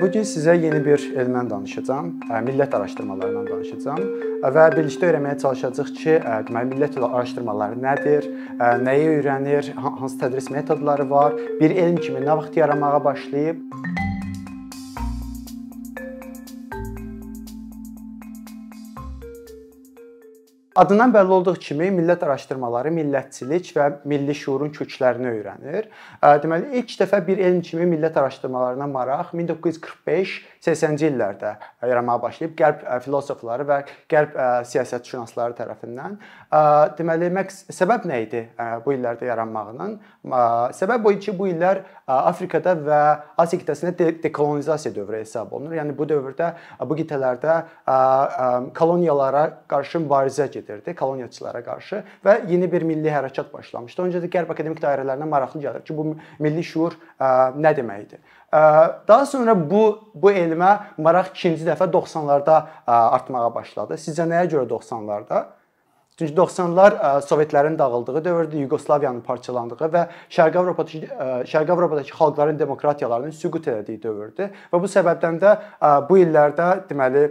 Bu gün sizə yeni bir elmdən danışacağam. Millət araşdırmalarından danışacağam və birlikdə öyrənməyə çalışacağıq ki, deməli millət araşdırmaları nədir, nəyi öyrənir, hansı tədris metodları var, bir elm kimi nə vaxt yaranmağa başlayıb. Adından bəlli olduğu kimi millət araşdırmaları millətçilik və milli şuurun köklərini öyrənir. Deməli, ilk dəfə bir elm kimi millət araşdırmalarına maraq 1945-80-ci illərdə yaranmağa başlayıb qərb filosofları və qərb siyasətşünasları tərəfindən. Deməli, səbəb nə idi bu illərdə yaranmağının? Səbəb o idi ki, bu illər Afrikada və Asiya qitəsində dekolonizasiya dövrü hesab olunur. Yəni bu dövrdə bu qitələrdə koloniyalara qarşı mübarizə gedir gedirdi koloniyaçılara qarşı və yeni bir milli hərəkat başlamışdı. Öncə də qərb akademik dairələrinə maraqlı gəlir ki, bu milli şuur nə deməkdir? Daha sonra bu bu elmə maraq ikinci dəfə 90-larda artmağa başladı. Sizcə nəyə görə 90-larda? Çünki 90-lar Sovetlərin dağıldığı dövrdür, Yugoslaviyanın parçalandığı və Şərqi Avropadakı Şərqi Avropadakı xalqların demokratiyalarının süqut etdiyi dövrdür və bu səbəbdən də bu illərdə deməli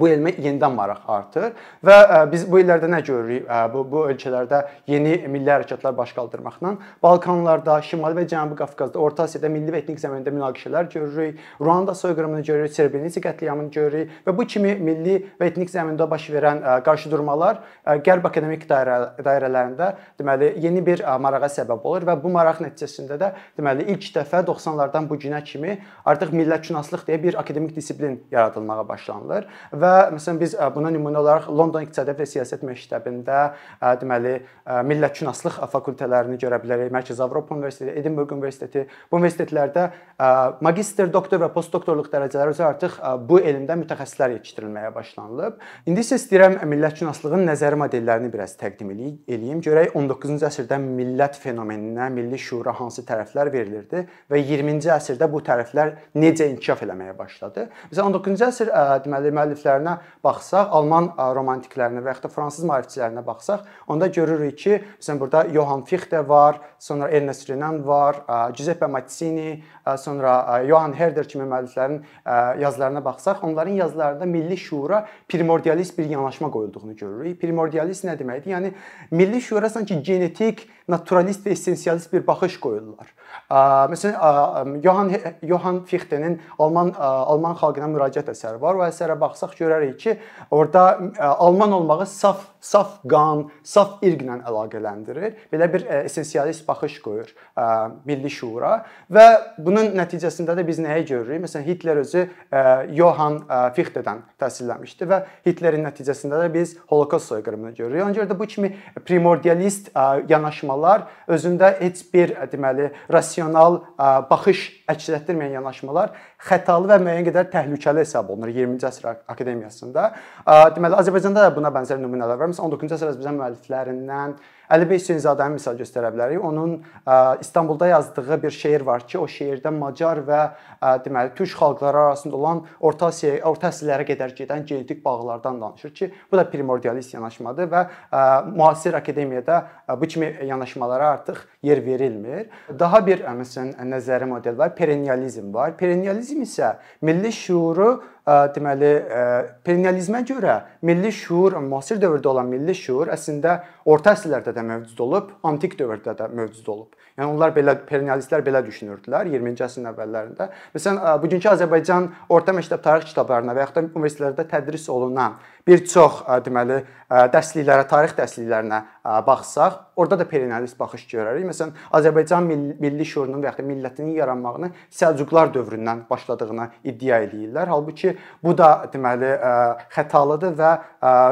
bu elmə yenidən maraq artır və biz bu illərdə nə görürük? Bu bu ölkələrdə yeni milli hərəkatlar baş qaldırmaqla Balkanlarda, Şimali və Cənubi Qafqazda, Orta Asiyada milli və etnik zəmində münaqişələr görürük. Ruanda soyqırımını görürük, Srebrenitsa qətliamını görürük və bu kimi milli və etnik zəmində baş verən qarşıdurmalar qərb akademik dairə, dairələrində deməli yeni bir marağa səbəb olur və bu maraq nəticəsində də deməli ilk dəfə 90-lardan bu günə kimi artıq millətşünaslıq deyə bir akademik disiplin yaradılmağa başlanılır və məsələn biz buna nümunə olaraq London İqtisadiyyat və Siyasət Məktəbində deməli millətşünaslıq fakültələrini görə bilərik. Mərkəzi Avropa Universiteti, Edinburgh Universiteti bu universitetlərdə magistr, doktor və postdoktorluq dərəcələri üzrə artıq bu elmdə mütəxəssislər yetişdirilməyə başlanılıb. İndi isə istəyirəm millətşünaslığın nəzəri modellərini biraz təqdim eləyim. Görək 19-cu əsrdə millət fenomeninə, milli şüura hansı tərəflər verilirdi və 20-ci əsrdə bu tərəflər necə inkişaf eləməyə başladı. Məsələn 19-cu əsr deməli müəllif maarifçilərinə baxsaq, alman romantiklərinə və yaxud da fransız maarifçilərinə baxsaq, onda görürük ki, məsələn burada Johann Fichte var, sonra Ernest Renan var, Giuseppe Mazzini, sonra Johann Herder kimi müəlliflərin yazılarına baxsaq, onların yazılarında milli şuura primordialist bir yanaşma qoyulduğunu görürük. Primordialist nə deməkdir? Yəni milli şuura sanki genetik, naturalist və essensialist bir baxış qoyurlar. Məsələn, Johann Johann Fichtenin Alman Alman xalqına müraciət əsəri var. O əsərə baxsaq görərik ki, orada Alman olmağı saf saf qan, saf irqlə əlaqələndirir. Belə bir essensialist baxış qoyur milli şuura və bunun nəticəsində də biz nəyi görürük? Məsələn, Hitler özü Johann Fichtedən təsirlənmişdi və Hitlerin nəticəsində də biz Holokost soyqırımını görürük. Ona görə də bu kimi primordialist yanaşmalar özündə heç bir deməli rasional baxış əks etdirməyən yanaşmalar xətalı və müəyyən qədər təhlükəli hesab olunur 20-ci əsr akademiyasında. Deməli Azərbaycanda da buna bənzər nümunələr var. Məsələn 19-cu əsr Azərbaycan müəlliflərindən Əli bəy Hüseynzadəni misal göstərə bilərik. Onun İstanbulda yazdığı bir şeir var ki, o şeirdə Macar və deməli türk xalqları arasında olan Orta Asiya, Orta əsrlərə qədər gedən genetik bağlardan danışır ki, bu da primordialist yanaşmadır və müasir akademiyada bu kimi yanaşmalara artıq yer verilmir. Daha bir məsələn nəzəri model var, perennializm var. Perennializm isə milli şüuru deməli perennializmə görə milli şuur, müasir dövrdə olan milli şuur əslində orta əsrlərdə də mövcud olub, antik dövrdə də mövcud olub. Yəni onlar belə perennialistlər belə düşünürdülər 20-ci əsrin əvvəllərində. Məsələn, bugünkü Azərbaycan orta məktəb tarix kitablarına və yaxud da universitetlərdə tədris olunan bir çox deməli dərsliklərə, tarix dərsliklərinə baxsaq, orada da perennialist baxış görərik. Məsələn, Azərbaycan milli şüurunun və yaxud da millətinin yaranmağını Səlcuqlar dövründən başladığını iddia eləyirlər. Halbuki bu da deməli xətalıdır və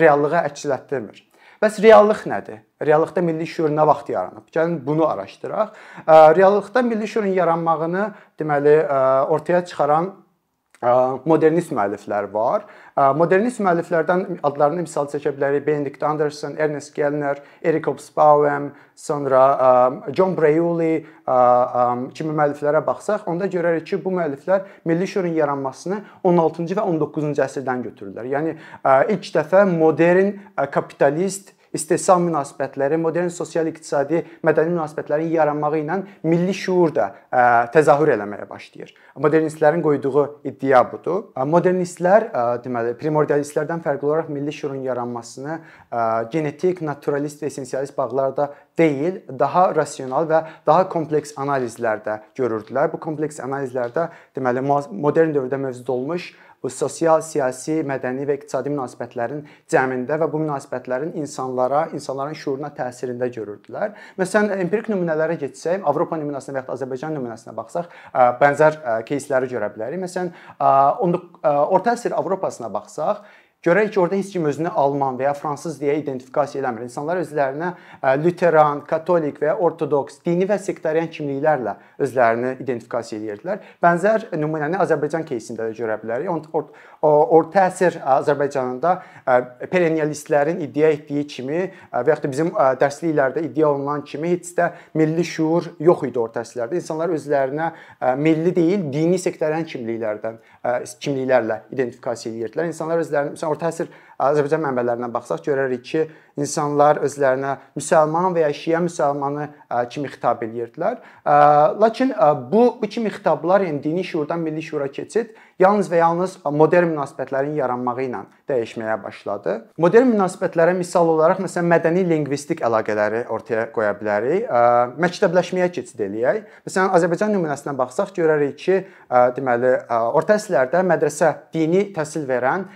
reallığı əks etdirmir. Bəs reallıq nədir? Reallıqda milli şüur nə vaxt yaranıb? Gəlin bunu araşdıraq. Reallıqda milli şüurun yaranmağını deməli ortaya çıxaran modernist müəlliflər var. Modernist müəlliflərdən adlarını misal çəkə bilərik. Benedict Anderson, Ernest Gellner, Eric Hobsbawm, sonra John Breuili kimi müəlliflərə baxsaq, onda görərik ki, bu müəlliflər milli şüurun yaranmasını 16-cı və 19-cu əsrdən götürürlər. Yəni ilk dəfə modern kapitalist istehsal münasibətləri, modern sosial-iqtisadi, mədəni münasibətlərin yaranması ilə milli şuur da təzahür eləməyə başlayır. Modernistlərin qoyduğu iddia budur. Modernistlər deməli primordialistlərdən fərqli olaraq milli şuurun yaranmasını genetik, naturalist və essensialist bağlarda deyil, daha rasional və daha kompleks analizlərdə görürdülər. Bu kompleks analizlərdə deməli modern dövrdə mövcud olmuş bu sosial, siyasi, mədəni və iqtisadi münasibətlərin cəmində və bu münasibətlərin insanlara, insanların şuuruna təsirində görürdülər. Məsələn, empirik nümunələrə getsək, Avropa nümunəsinə və ya Azərbaycan nümunəsinə baxsaq, bənzər кейsləri görə bilərik. Məsələn, orta əsr Avropasına baxsaq, Görək ki, orada heç kim özünü alman və ya fransız deyə identifikasiya eləmir. İnsanlar özlərinə lüteran, katolik və ya ortodoks, dini və sektarian kimliklərlə özlərini identifikasiya edirdilər. Bənzər nümunəni Azərbaycan кейsində də görə bilərik. Orta əsr Azərbaycanında perennialistlərin iddia etdiyi kimi və yaxud da bizim dərsliklərdə iddia olunan kimi heç də milli şuur yox idi orta əsrlərdə. İnsanlar özlərinə milli deyil, dini sektarian kimliklərdən kimliklərlə identifikasiya edirdilər. İnsanlar özlərini məsələn orta əsr Azərbaycan mənbələrinə baxsaq görərik ki, insanlar özlərinə müsəlman və ya şiə müsəlmanı kimi xitab edirdilər. Lakin bu bu kimi xitablar, yəni dini şuurdan milli şuura keçid yalnız və yalnız modern münasibətlərin yaranması ilə dəyişməyə başladı. Modern münasibətlərə misal olaraq məsələn mədəni lingvistik əlaqələri ortaya qoya bilərik. Məktəbləşməyə keçid eləyək. Məsələn Azərbaycan nümunəsinə baxsaq görərik ki, deməli orta əsrlərdə mədrəsə dini təhsil verən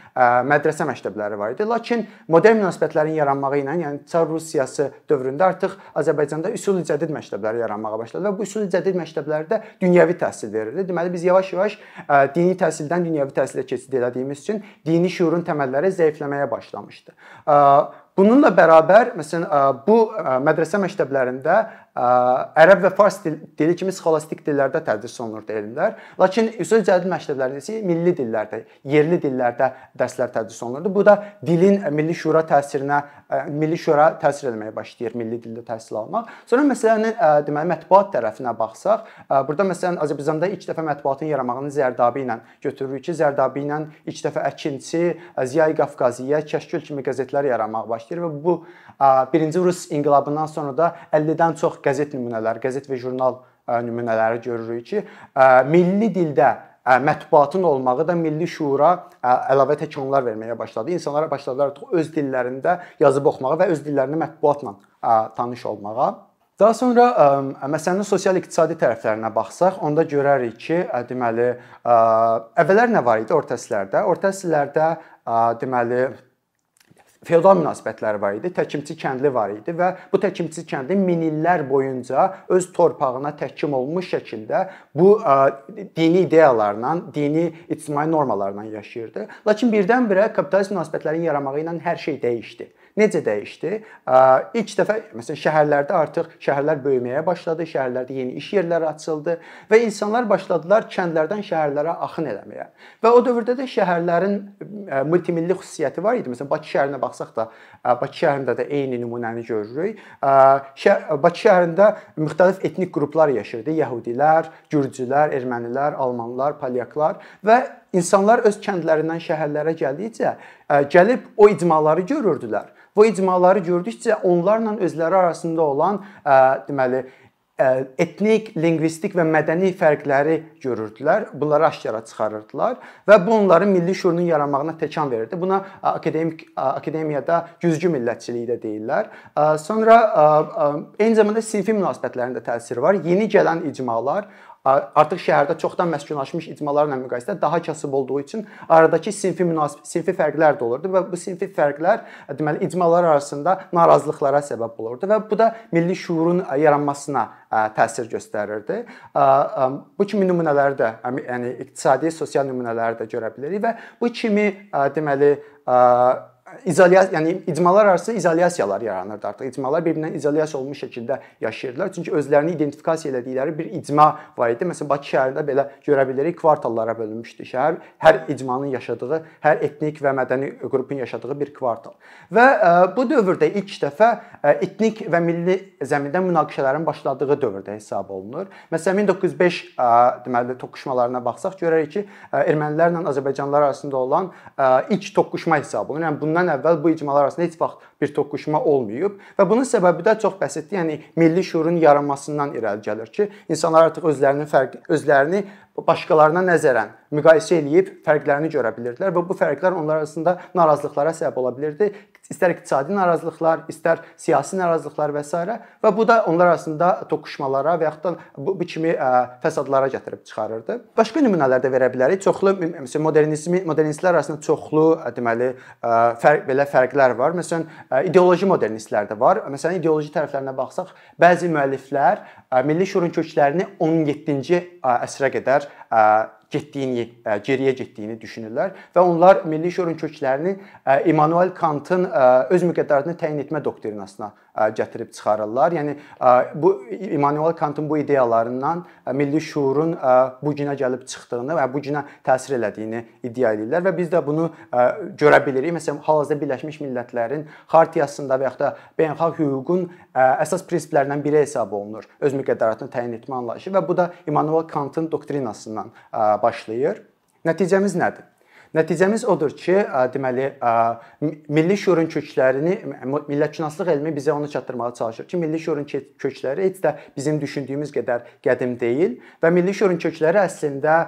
mədrəsə məktəbləri var idi. Lakin modern münasibətlərin yaranması ilə, yəni Çar Rusiyası dövründə artıq Azərbaycanda üsul cədid məktəbləri yaranmağa başladı və bu üsul cədid məktəblərdə dünyəvi təhsil verilirdi. Deməli biz yavaş-yavaş dini təhsildən dünyəvi təhsilə keçid etdiyimiz üçün dini şuurun təməlləri zəifləməyə başlamışdı. Bununla bərabər məsələn bu mədrəsə məktəblərində ərəb və fars dili kimi sxolastik dillərdə tədris olunurdu elmlər. Lakin üsul cədid məktəblərində isə milli dillərdə, yerli dillərdə dərslər tədris olunurdu. Bu da dilin milli şura təsirinə, milli şura təsir etməyə başlayır milli dildə təhsil almaq. Sonra məsələnin deməli mətbuat tərəfinə baxsaq, burada məsələn Azərbaycanda ilk dəfə mətbuatın yaranmağını Zərdabi ilə götürürük ki, Zərdabi ilə ilk dəfə Əkinçi, Ziya Qafqaziyyə, Kəşkül kimi qəzetlər yaranmağa başlayır və bu birinci Rus inqilabından sonra da 50-dən çox qəzet nümunələri, qəzet və jurnal nümunələri görürük ki, milli dildə mətbuatın olmağı da milli şuura əlavə təkanlar verməyə başladı. İnsanlara başladılar öz dillərində yazıb oxumağa və öz dillərində mətbuatla tanış olmağa. Daha sonra məsələnin sosial-iqtisadi tərəflərinə baxsaq, onda görərik ki, deməli, əvvəllər nə var idi orta əsrlərdə? Orta əsrlərdə deməli feodal münasibətləri var idi, təkimçi kəndli var idi və bu təkimçi kəndli min illər boyunca öz torpağına təhkim olmuş şəkildə bu dini ideyalarla, dini ictimai normalarla yaşayırdı. Lakin birdən-birə kapitalist münasibətlərin yaranması ilə hər şey dəyişdi. Necə dəyişdi? İlk dəfə məsələn şəhərlərdə artıq şəhərlər böyüməyə başladı, şəhərlərdə yeni iş yerləri açıldı və insanlar başladılar kəndlərdən şəhərlərə axın eləməyə. Və o dövrdə də şəhərlərin multimilli xüsusiyyəti var idi. Məsələn Bakı şəhərinə baxsaq da, Bakı şəhərində də eyni nümunəni görürük. Bakı şəhərində müxtəlif etnik qruplar yaşayırdı. Yəhudilər, gürcülər, ermənilər, almanlar, polyaklar və insanlar öz kəndlərindən şəhərlərə gəldikcə gəlib o icmaları görürdülər. Bu icmaları gördükcə onlarla özləri arasında olan deməli etnik, lingvistik və mədəni fərqləri görürdülər. Bunları aşkara çıxarırdılar və bu onların milli şüurunun yaranmağına təkan verirdi. Buna akademik akademiyada güzgü millətçiliyi də deyirlər. Sonra eyni zamanda sinfi münasibətlərində təsiri var. Yeni gələn icmalar artıq şəhərdə çoxdan məskunlaşmış icmalarla müqayisədə daha kasıb olduğu üçün aradakı sinfi münasib sinfi fərqlər də olurdu və bu sinfi fərqlər deməli icmalar arasında narazılıqlara səbəb olurdu və bu da milli şuurun yaranmasına təsir göstərirdi. Bu kimi nümunələri də, yəni iqtisadi, sosial nümunələri də görə bilərik və bu kimi deməli izolyasiya, yəni icmalar arası izolyasiyalar yaranırdı artıq. İcmalar bir-birindən izolyasiya olmuş şəkildə yaşayırdılar. Çünki özlərini identifikasiya etdikləri bir icma var idi. Məsələn, Bakı şəhərində belə görə bilərik, kvartallara bölünmüşdü şəhər. Hər icmanın yaşadığı, hər etnik və mədəni qrupun yaşadığı bir kvartal. Və e, bu dövrdə ilk dəfə e, etnik və milli zəmində münaqişələrin başladığı dövrdə hesab olunur. Məsələn, 1905 e, deməli toqquşmalarına baxsaq görərik ki, ermənilərlə Azərbaycanlılar arasında olan ilk toqquşma hesab olunur. Yəni bundan ölməzdən əvvəl bu icmalar arasında heç vaxt bir toqquşma olmayıb və bunun səbəbi də çox bəsitdir. Yəni milli şuurun yaranmasından irəli gəlir ki, insanlar artıq özlərinin fərq özlərini başqalarına nəzərən müqayisə eləyib fərqlərini görə bilirdilər və bu fərqlər onlar arasında narazılıqlara səbəb ola bilirdi. İstər iqtisadi narazılıqlar, istər siyasi narazılıqlar və s. və bu da onlar arasında toqquşmalara və yaxud da bu, bu kimi ə, fəsadlara gətirib çıxarırdı. Başqa nümunələr də verə bilərik. Çoxlu məsələn modernizmi modernistlər arasında çoxlu deməli ə, fərq belə fərqlər var. Məsələn, ə, ideoloji modernistlər də var. Məsələn, ideoloji tərəflərinə baxsaq, bəzi müəlliflər milli şuurun köklərini 17-ci əsrə qədər getdiyini, geriyə getdiyini düşünürlər və onlar milli şuurun köklərini Immanuel Kantın öz müqəddəratını təyin etmə doktrinasına gətirib çıxarırlar. Yəni bu Immanuel Kantın bu ideyalarından milli şuurun bu günə gəlib çıxdığını və bu günə təsir elədiyini iddia edirlər və biz də bunu görə bilirik. Məsələn, hal-hazırda Birləşmiş Millətlərin xartiyasında və yaxud da beynəlxalq hüququn əsas prinsiplərindən biri hesab olunur. Öz müqəddəratını təyin etmə anlayışı və bu da Immanuel Kantın doktrinasından başlayır. Nəticəmiz nədir? Nəticəmiz odur ki, deməli, milli şuurun köklərini millətşünaslıq elmi bizə onu çatdırmağa çalışır ki, milli şuurun kökləri heç də bizim düşündüyümüz qədər qədim deyil və milli şuurun kökləri əslində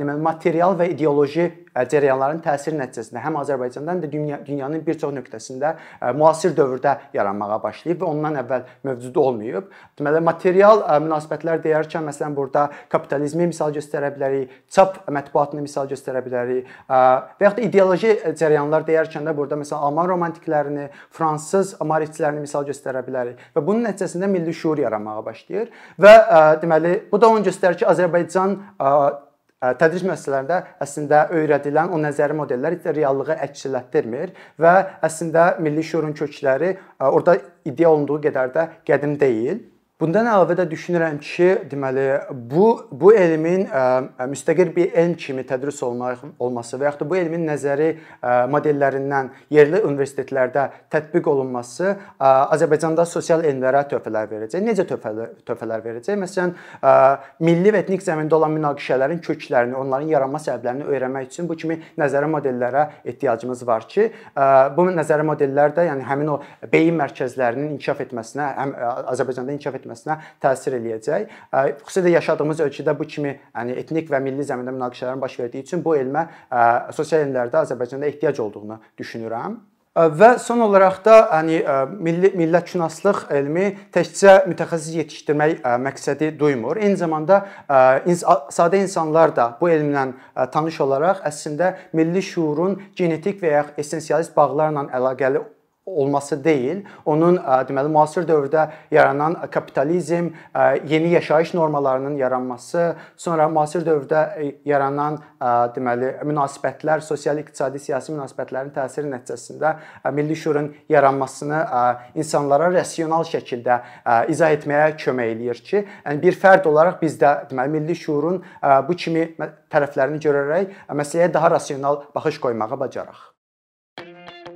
deməli material və ideoloji cərəyanların təsiri nəticəsində həm Azərbaycanda, həm də dünya, dünyanın bir çox nöqtəsində müasir dövrdə yaranmağa başlayıb və ondan əvvəl mövcud olmayıb. Deməli, material münasibətlər deyərkən məsələn burada kapitalizmi misal göstərə bilərik, çap mətbuatını misal göstərə bilərik və yaxud da ideoloji cərəyanlar deyərkən də burada məsələn Alman romantiklərini, fransız maarifçilərini misal göstərə bilərik və bunun nəticəsində milli şuur yaranmağa başlayır və deməli bu da onu göstərir ki, Azərbaycan tədris müəssisələrində əslində öyrədilən o nəzəri modellər də reallığı əks etdirmir və əslində milli şuurun kökləri orada iddia olunduğu qədər də qədim deyil. Bundan əlavə də düşünürəm ki, deməli bu bu elmin ə, müstəqil bir elm kimi tədris olmaq olması və yaxud da bu elmin nəzəri ə, modellərindən yerli universitetlərdə tətbiq olunması ə, Azərbaycanda sosial elmlərə töhfələr verəcək. Necə töhfələr töhfələr verəcək? Məsələn, ə, milli və etnik zəmində olan münaqişələrin köklərini, onların yaranma səbəblərini öyrənmək üçün bu kimi nəzəri modellərə ehtiyacımız var ki, ə, bu nəzəri modellər də yəni həmin o beyin mərkəzlərinin inkişaf etməsinə, həm Azərbaycanda inkişaf etməsinə etməsinə təsir eləyəcək. Xüsusilə yaşadığımız ölkədə bu kimi yəni etnik və milli zəmində münaqişələrin baş verdiyi üçün bu elmə sosial elmlərdə Azərbaycanda ehtiyac olduğunu düşünürəm. Və son olaraq da hani milli millətşünaslıq elmi təkcə mütəxəssis yetişdirmək məqsədi duymur. Eyni zamanda sadə insanlar da bu elmlə tanış olaraq əslində milli şuurun genetik və ya essensialist bağlarla əlaqəli olması deyil, onun deməli müasir dövrdə yaranan kapitalizm, yeni yaşayış normalarının yaranması, sonra müasir dövrdə yaranan deməli münasibətlər, sosial-iqtisadi, siyasi münasibətlərin təsiri nəticəsində milli şuurun yaranmasını insanlara rasional şəkildə izah etməyə kömək eləyir ki, yəni bir fərd olaraq biz də deməli milli şuurun bu kimi tərəflərini görərək məsələyə daha rasional baxış qoymağa bacaraq.